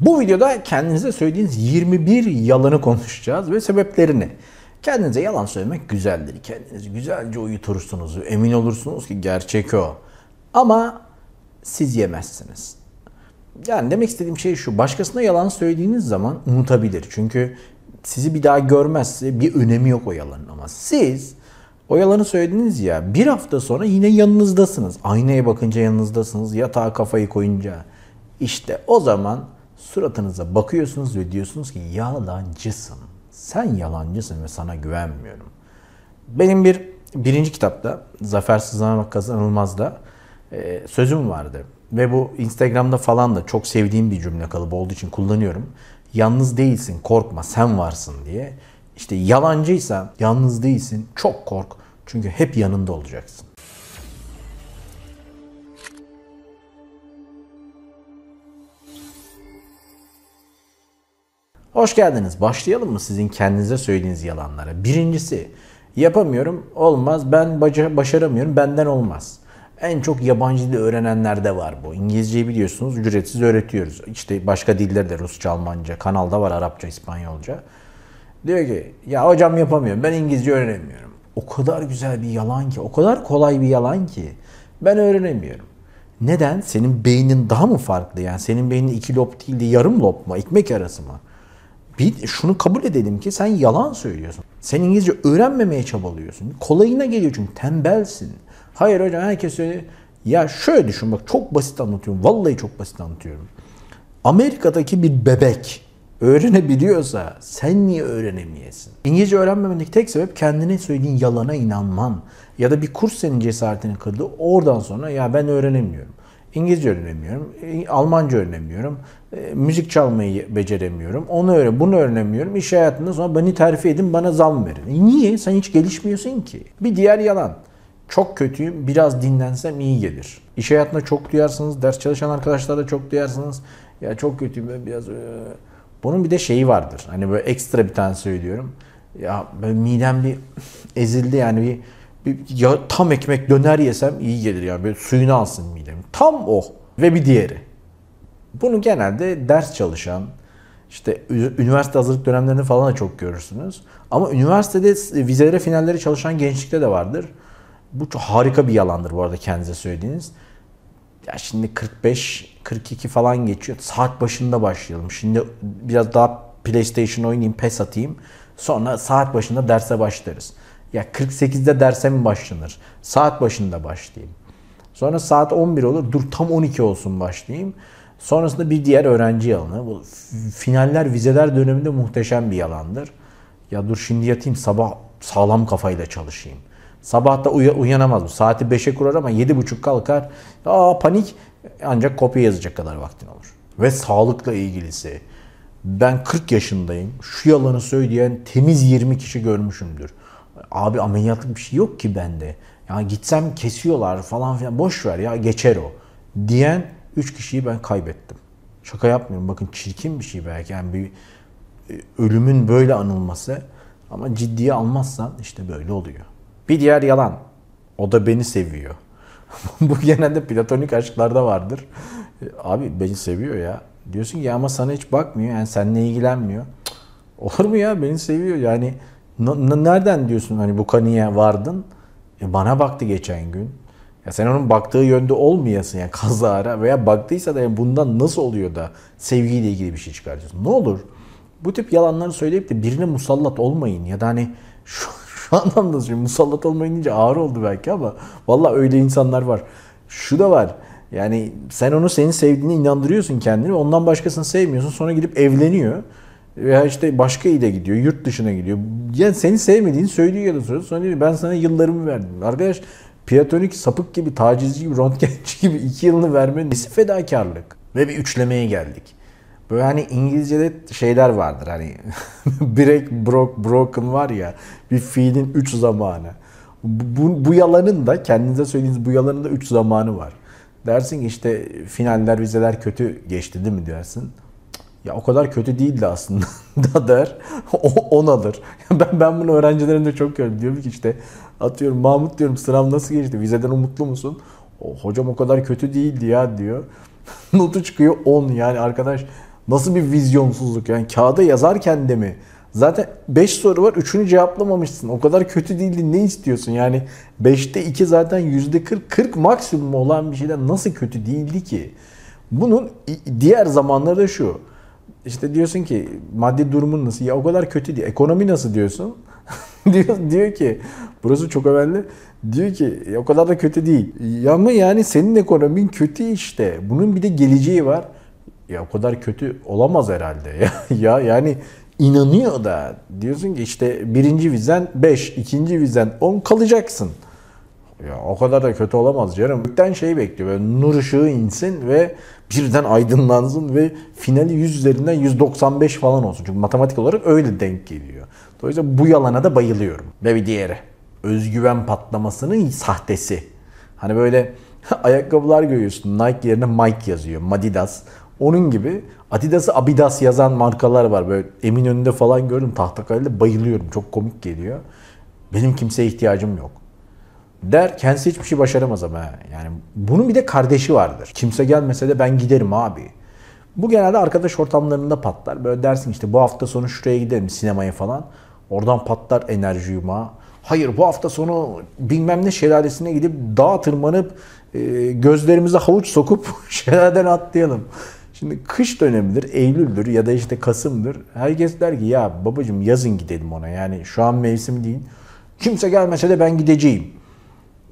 Bu videoda kendinize söylediğiniz 21 yalanı konuşacağız ve sebeplerini. Kendinize yalan söylemek güzeldir. Kendinizi güzelce uyutursunuz. Emin olursunuz ki gerçek o. Ama siz yemezsiniz. Yani demek istediğim şey şu. Başkasına yalan söylediğiniz zaman unutabilir. Çünkü sizi bir daha görmezse bir önemi yok o yalanın ama siz o yalanı söylediniz ya bir hafta sonra yine yanınızdasınız. Aynaya bakınca yanınızdasınız. Yatağa kafayı koyunca. İşte o zaman suratınıza bakıyorsunuz ve diyorsunuz ki yalancısın. Sen yalancısın ve sana güvenmiyorum. Benim bir birinci kitapta Zafer Sızlanamak Kazanılmaz'da e, sözüm vardı. Ve bu Instagram'da falan da çok sevdiğim bir cümle kalıbı olduğu için kullanıyorum. Yalnız değilsin, korkma, sen varsın diye. İşte yalancıysa yalnız değilsin, çok kork. Çünkü hep yanında olacaksın. Hoş geldiniz. Başlayalım mı sizin kendinize söylediğiniz yalanlara? Birincisi, yapamıyorum, olmaz, ben başaramıyorum, benden olmaz. En çok yabancı dil öğrenenlerde var bu. İngilizceyi biliyorsunuz ücretsiz öğretiyoruz. İşte başka dilleri de Rusça, Almanca, kanalda var Arapça, İspanyolca. Diyor ki ya hocam yapamıyorum ben İngilizce öğrenemiyorum. O kadar güzel bir yalan ki, o kadar kolay bir yalan ki ben öğrenemiyorum. Neden? Senin beynin daha mı farklı? Yani senin beynin iki lob değil de yarım lob mu? Ekmek arası mı? Bir, şunu kabul edelim ki sen yalan söylüyorsun. Sen İngilizce öğrenmemeye çabalıyorsun. Kolayına geliyor çünkü tembelsin. Hayır hocam herkes söylüyor. Ya şöyle düşün bak çok basit anlatıyorum. Vallahi çok basit anlatıyorum. Amerika'daki bir bebek öğrenebiliyorsa sen niye öğrenemeyesin? İngilizce öğrenmemendeki tek sebep kendine söylediğin yalana inanman. Ya da bir kurs senin cesaretini kırdı. Oradan sonra ya ben öğrenemiyorum. İngilizce öğrenemiyorum, Almanca öğrenemiyorum, e, müzik çalmayı beceremiyorum, onu öğren, bunu öğrenemiyorum. İş hayatında sonra beni terfi edin, bana zam verin. E niye? Sen hiç gelişmiyorsun ki. Bir diğer yalan. Çok kötüyüm, biraz dinlensem iyi gelir. İş hayatında çok duyarsınız, ders çalışan arkadaşlar da çok duyarsınız. Ya çok kötüyüm, biraz... E, bunun bir de şeyi vardır. Hani böyle ekstra bir tane söylüyorum. Ya böyle midem bir ezildi yani bir ya tam ekmek döner yesem iyi gelir ya. Böyle suyunu alsın midem. Tam o. Ve bir diğeri. Bunu genelde ders çalışan, işte üniversite hazırlık dönemlerinde falan da çok görürsünüz. Ama üniversitede vizelere, finallere çalışan gençlikte de vardır. Bu çok harika bir yalandır bu arada kendinize söylediğiniz. Ya şimdi 45, 42 falan geçiyor. Saat başında başlayalım. Şimdi biraz daha PlayStation oynayayım, PES atayım. Sonra saat başında derse başlarız. Ya 48'de derse mi başlanır? Saat başında başlayayım. Sonra saat 11 olur. Dur tam 12 olsun başlayayım. Sonrasında bir diğer öğrenci yalanı. Bu finaller, vizeler döneminde muhteşem bir yalandır. Ya dur şimdi yatayım sabah sağlam kafayla çalışayım. Sabah da uy- uyanamaz bu. Saati 5'e kurar ama 7.30 kalkar. Aa panik ancak kopya yazacak kadar vaktin olur. Ve sağlıkla ilgilisi. Ben 40 yaşındayım. Şu yalanı söyleyen temiz 20 kişi görmüşümdür. Abi ameliyatlık bir şey yok ki bende. Ya gitsem kesiyorlar falan filan boş ver ya geçer o. Diyen 3 kişiyi ben kaybettim. Şaka yapmıyorum. Bakın çirkin bir şey belki. Yani bir e, ölümün böyle anılması ama ciddiye almazsan işte böyle oluyor. Bir diğer yalan. O da beni seviyor. Bu genelde platonik aşklarda vardır. E, abi beni seviyor ya. Diyorsun ki ama sana hiç bakmıyor. Yani seninle ilgilenmiyor. Olur mu ya? Beni seviyor. Yani nereden diyorsun hani bu kanıya vardın? E bana baktı geçen gün. Ya sen onun baktığı yönde olmayasın yani kazara veya baktıysa da yani bundan nasıl oluyor da sevgiyle ilgili bir şey çıkartıyorsun. Ne olur bu tip yalanları söyleyip de birine musallat olmayın ya da hani şu, şu anlamda söylüyorum musallat olmayın deyince ağır oldu belki ama valla öyle insanlar var. Şu da var. Yani sen onu senin sevdiğine inandırıyorsun kendini. Ondan başkasını sevmiyorsun. Sonra gidip evleniyor. Veya işte başka ile gidiyor, yurt dışına gidiyor. Yani seni sevmediğini söylüyor ya da. Sonra diyor ben sana yıllarımı verdim. Arkadaş platonik sapık gibi, tacizci gibi, röntgenci gibi iki yılını vermenin nesi fedakarlık? Ve bir üçlemeye geldik. Böyle hani İngilizce'de şeyler vardır hani break, broke, broken var ya bir fiilin üç zamanı. Bu, bu yalanın da kendinize söylediğiniz bu yalanın da üç zamanı var. Dersin ki işte finaller, vizeler kötü geçti değil mi dersin. Ya o kadar kötü değildi aslında da der. O, on alır. Ben, ben bunu öğrencilerimde çok gördüm. Diyorum ki işte atıyorum Mahmut diyorum sınav nasıl geçti? Vizeden umutlu musun? O, hocam o kadar kötü değildi ya diyor. Notu çıkıyor 10 yani arkadaş Nasıl bir vizyonsuzluk yani kağıda yazarken de mi? Zaten 5 soru var 3'ünü cevaplamamışsın. O kadar kötü değildi ne istiyorsun? Yani 5'te 2 zaten %40 40 maksimum olan bir şeyden nasıl kötü değildi ki? Bunun diğer zamanları da şu. İşte diyorsun ki maddi durumun nasıl? Ya o kadar kötü değil. Ekonomi nasıl diyorsun? diyor, diyor ki burası çok önemli. Diyor ki o kadar da kötü değil. Ya ama yani senin ekonomin kötü işte. Bunun bir de geleceği var. Ya o kadar kötü olamaz herhalde. Ya, ya yani inanıyor da diyorsun ki işte birinci vizen 5, ikinci vizen 10 kalacaksın. Ya o kadar da kötü olamaz canım. Gökten şey bekliyor böyle nur ışığı insin ve birden aydınlansın ve finali 100 üzerinden 195 falan olsun. Çünkü matematik olarak öyle denk geliyor. Dolayısıyla bu yalana da bayılıyorum. Ve bir diğeri. Özgüven patlamasının sahtesi. Hani böyle ayakkabılar görüyorsun. Nike yerine Mike yazıyor. Madidas. Onun gibi Adidas'ı Abidas yazan markalar var. Böyle Eminönü'nde falan gördüm. Tahtakale'de bayılıyorum. Çok komik geliyor. Benim kimseye ihtiyacım yok. Der kendisi hiçbir şey başaramaz ama. Yani bunun bir de kardeşi vardır. Kimse gelmese de ben giderim abi. Bu genelde arkadaş ortamlarında patlar. Böyle dersin işte bu hafta sonu şuraya gidelim sinemaya falan. Oradan patlar enerji yumağı. Hayır bu hafta sonu bilmem ne şelalesine gidip dağ tırmanıp e, gözlerimize havuç sokup şelaleden atlayalım. Şimdi kış dönemidir, Eylül'dür ya da işte Kasım'dır. Herkes der ki ya babacım yazın gidelim ona. Yani şu an mevsim değil. Kimse gelmese de ben gideceğim.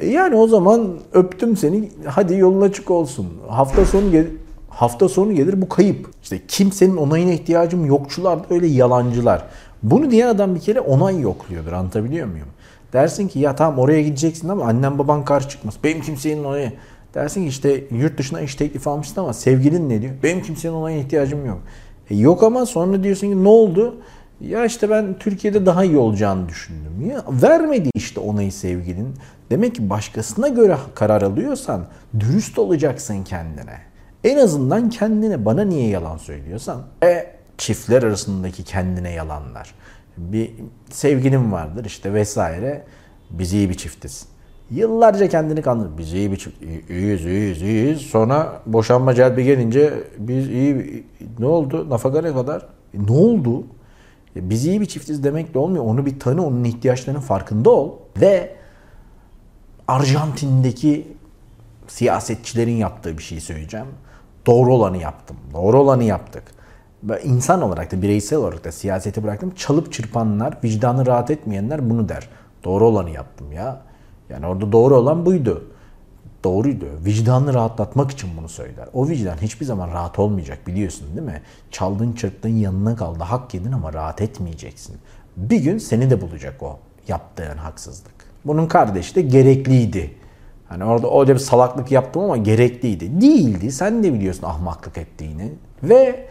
E yani o zaman öptüm seni. Hadi yolun açık olsun. Hafta sonu gel hafta sonu gelir bu kayıp. İşte kimsenin onayına ihtiyacım yokçular öyle yalancılar. Bunu diyen adam bir kere onay yokluyordur. Anlatabiliyor muyum? Dersin ki ya tamam oraya gideceksin ama annem baban karşı çıkmaz. Benim kimsenin onayı. Dersin ki işte yurt dışına iş teklifi almışsın ama sevgilin ne diyor? Benim kimsenin onayına ihtiyacım yok. E yok ama sonra diyorsun ki ne oldu? Ya işte ben Türkiye'de daha iyi olacağını düşündüm. Ya vermedi işte onayı sevgilin. Demek ki başkasına göre karar alıyorsan dürüst olacaksın kendine. En azından kendine bana niye yalan söylüyorsan. E çiftler arasındaki kendine yalanlar. Bir sevgilin vardır işte vesaire. Biz iyi bir çiftiz. Yıllarca kendini kandırır. Biz iyi bir çift. İyiyiz, iyiyiz, iyiyiz. Sonra boşanma celbi gelince biz iyi ne oldu? Nafaka ne kadar? E, ne oldu? Biz iyi bir çiftiz demekle olmuyor. Onu bir tanı, onun ihtiyaçlarının farkında ol. Ve Arjantin'deki siyasetçilerin yaptığı bir şey söyleyeceğim. Doğru olanı yaptım. Doğru olanı yaptık. Ben insan olarak da bireysel olarak da siyaseti bıraktım. Çalıp çırpanlar, vicdanı rahat etmeyenler bunu der. Doğru olanı yaptım ya. Yani orada doğru olan buydu. Doğruydu. Vicdanını rahatlatmak için bunu söyler. O vicdan hiçbir zaman rahat olmayacak biliyorsun değil mi? Çaldın çırptın yanına kaldı. Hak yedin ama rahat etmeyeceksin. Bir gün seni de bulacak o yaptığın haksızlık. Bunun kardeşi de gerekliydi. Hani orada öyle bir salaklık yaptım ama gerekliydi. Değildi. Sen de biliyorsun ahmaklık ettiğini. Ve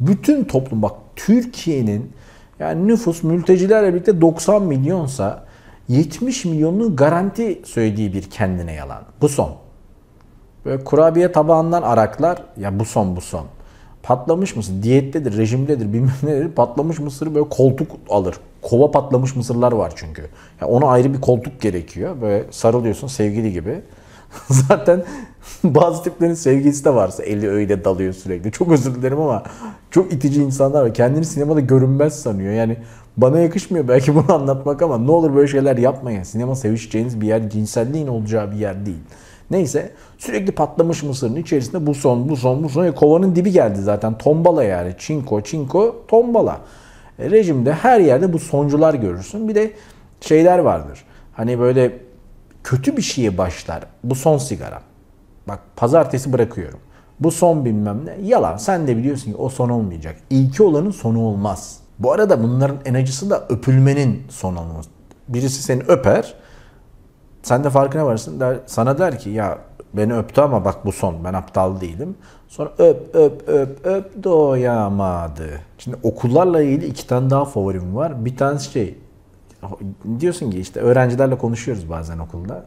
bütün toplum bak Türkiye'nin yani nüfus mültecilerle birlikte 90 milyonsa 70 milyonun garanti söylediği bir kendine yalan. Bu son. Böyle kurabiye tabağından araklar. Ya bu son bu son. Patlamış mısır, diyettedir, rejimdedir, bilmem nedir. Patlamış mısır böyle koltuk alır. Kova patlamış mısırlar var çünkü. Ya ona ayrı bir koltuk gerekiyor. Böyle sarılıyorsun sevgili gibi. Zaten bazı tiplerin sevgilisi de varsa eli öyle dalıyor sürekli. Çok özür dilerim ama çok itici insanlar var. Kendini sinemada görünmez sanıyor. Yani bana yakışmıyor belki bunu anlatmak ama ne olur böyle şeyler yapmayın. Sinema sevişeceğiniz bir yer, cinselliğin olacağı bir yer değil. Neyse sürekli patlamış mısırın içerisinde bu son, bu son, bu son. E, kovanın dibi geldi zaten. Tombala yani. Çinko, çinko, tombala. E, rejimde her yerde bu soncular görürsün. Bir de şeyler vardır. Hani böyle kötü bir şeye başlar. Bu son sigara. Bak pazartesi bırakıyorum. Bu son bilmem ne. Yalan. Sen de biliyorsun ki o son olmayacak. İlki olanın sonu olmaz. Bu arada bunların en acısı da öpülmenin son olması. Birisi seni öper. Sen de farkına varsın. Der, sana der ki ya beni öptü ama bak bu son. Ben aptal değilim. Sonra öp öp öp öp doyamadı. Şimdi okullarla ilgili iki tane daha favorim var. Bir tanesi şey diyorsun ki işte öğrencilerle konuşuyoruz bazen okulda.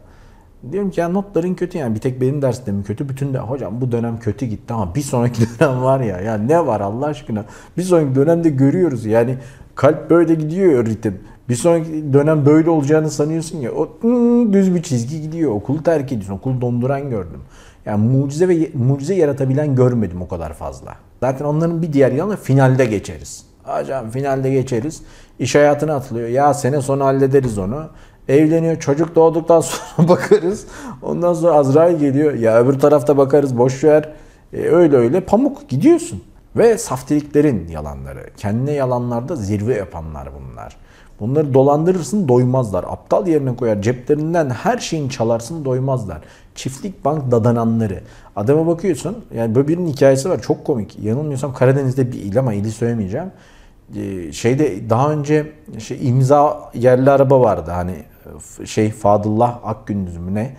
Diyorum ki ya notların kötü yani bir tek benim derste mi kötü bütün de hocam bu dönem kötü gitti ama bir sonraki dönem var ya ya ne var Allah aşkına bir sonraki dönemde görüyoruz yani kalp böyle gidiyor ritim bir sonraki dönem böyle olacağını sanıyorsun ya o ıı, düz bir çizgi gidiyor okulu terk ediyorsun okulu donduran gördüm Yani mucize ve mucize yaratabilen görmedim o kadar fazla. Zaten onların bir diğer yanı finalde geçeriz. Hocam finalde geçeriz. İş hayatına atılıyor. Ya sene sonu hallederiz onu. Evleniyor. Çocuk doğduktan sonra bakarız. Ondan sonra Azrail geliyor. Ya öbür tarafta bakarız. Boş ver. E, öyle öyle pamuk gidiyorsun. Ve saftiriklerin yalanları. Kendine yalanlarda zirve yapanlar bunlar. Bunları dolandırırsın doymazlar. Aptal yerine koyar. Ceplerinden her şeyin çalarsın doymazlar. Çiftlik bank dadananları. Adama bakıyorsun. Yani böyle birinin hikayesi var. Çok komik. Yanılmıyorsam Karadeniz'de bir il ama ili söylemeyeceğim. Ee, şeyde daha önce şey imza yerli araba vardı. Hani şey Fadıllah Akgündüz mü ne?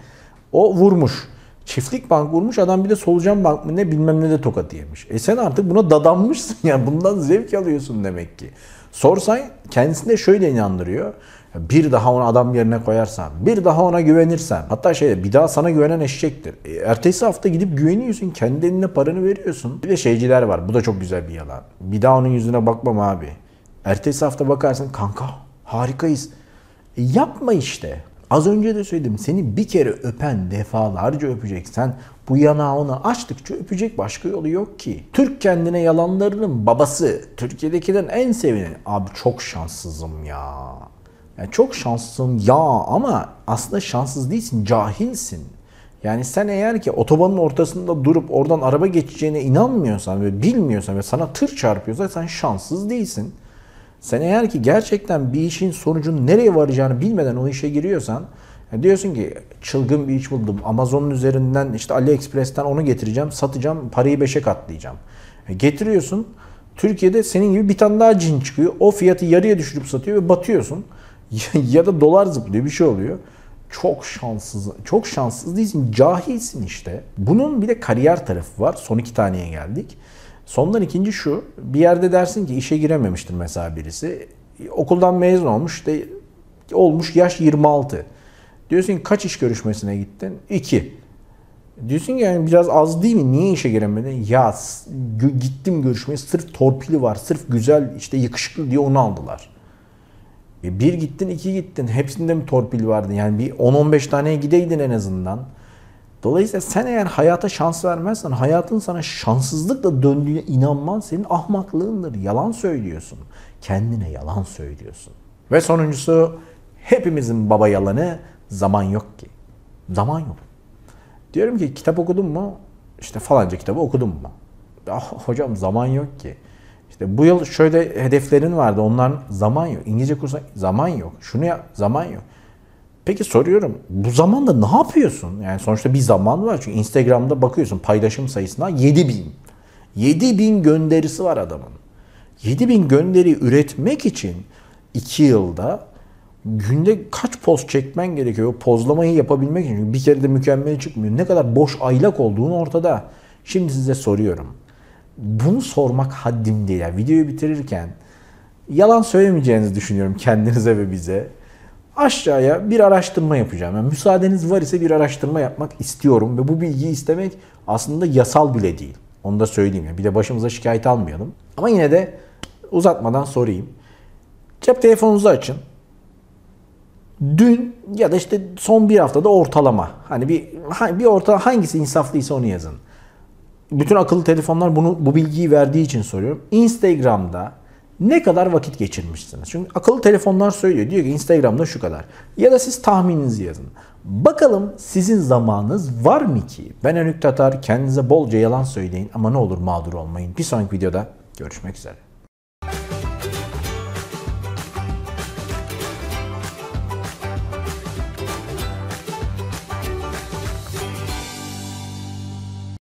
O vurmuş. Çiftlik bank vurmuş adam bir de solucan bank mı ne bilmem ne de tokat yemiş. E sen artık buna dadanmışsın yani bundan zevk alıyorsun demek ki. Sorsan kendisine şöyle inandırıyor. Bir daha onu adam yerine koyarsan, bir daha ona güvenirsen, hatta şey bir daha sana güvenen eşektir. E, ertesi hafta gidip güveniyorsun, kendi eline paranı veriyorsun. Bir de şeyciler var, bu da çok güzel bir yalan. Bir daha onun yüzüne bakmam abi. Ertesi hafta bakarsın, kanka harikayız. Yapma işte. Az önce de söyledim, seni bir kere öpen defalarca öpeceksen bu yanağı açtıkça öpecek başka yolu yok ki. Türk kendine yalanlarının babası. Türkiye'dekilerin en sevini. Abi çok şanssızım ya. Yani çok şanslısın ya ama aslında şanssız değilsin, cahilsin. Yani sen eğer ki otobanın ortasında durup oradan araba geçeceğine inanmıyorsan ve bilmiyorsan ve sana tır çarpıyorsa sen şanssız değilsin. Sen eğer ki gerçekten bir işin sonucunun nereye varacağını bilmeden o işe giriyorsan diyorsun ki çılgın bir iş buldum. Amazon'un üzerinden işte AliExpress'ten onu getireceğim, satacağım, parayı beşe katlayacağım. E getiriyorsun. Türkiye'de senin gibi bir tane daha cin çıkıyor. O fiyatı yarıya düşürüp satıyor ve batıyorsun. ya da dolar zıplıyor bir şey oluyor. Çok şanssız, çok şanssız değilsin, cahilsin işte. Bunun bir de kariyer tarafı var. Son iki taneye geldik. Sondan ikinci şu, bir yerde dersin ki işe girememiştir mesela birisi. Okuldan mezun olmuş, işte olmuş yaş 26. Diyorsun ki kaç iş görüşmesine gittin? İki. Diyorsun ki yani biraz az değil mi? Niye işe giremedin? Ya gittim görüşmeye sırf torpili var, sırf güzel işte yakışıklı diye onu aldılar. E bir gittin, iki gittin. Hepsinde mi torpil vardı? Yani bir 10-15 taneye gideydin en azından. Dolayısıyla sen eğer hayata şans vermezsen, hayatın sana şanssızlıkla döndüğüne inanman senin ahmaklığındır. Yalan söylüyorsun. Kendine yalan söylüyorsun. Ve sonuncusu hepimizin baba yalanı zaman yok ki. Zaman yok. Diyorum ki kitap okudun mu? İşte falanca kitabı okudum mu? Ah, hocam zaman yok ki. İşte bu yıl şöyle hedeflerin vardı. Onların zaman yok. İngilizce kursa zaman yok. Şunu ya zaman yok. Peki soruyorum. Bu zamanda ne yapıyorsun? Yani sonuçta bir zaman var. Çünkü Instagram'da bakıyorsun paylaşım sayısına 7000. 7000 gönderisi var adamın. 7000 gönderi üretmek için 2 yılda günde kaç poz çekmen gerekiyor? O pozlamayı yapabilmek için. Bir kere de mükemmel çıkmıyor. Ne kadar boş aylak olduğunu ortada. Şimdi size soruyorum bunu sormak haddim değil. Yani videoyu bitirirken yalan söylemeyeceğinizi düşünüyorum kendinize ve bize. Aşağıya bir araştırma yapacağım. Yani müsaadeniz var ise bir araştırma yapmak istiyorum ve bu bilgiyi istemek aslında yasal bile değil. Onu da söyleyeyim. Yani bir de başımıza şikayet almayalım. Ama yine de uzatmadan sorayım. Cep telefonunuzu açın. Dün ya da işte son bir haftada ortalama. Hani bir bir orta hangisi insaflıysa onu yazın bütün akıllı telefonlar bunu bu bilgiyi verdiği için soruyorum. Instagram'da ne kadar vakit geçirmişsiniz? Çünkü akıllı telefonlar söylüyor. Diyor ki Instagram'da şu kadar. Ya da siz tahmininizi yazın. Bakalım sizin zamanınız var mı ki? Ben Önük Tatar. Kendinize bolca yalan söyleyin ama ne olur mağdur olmayın. Bir sonraki videoda görüşmek üzere.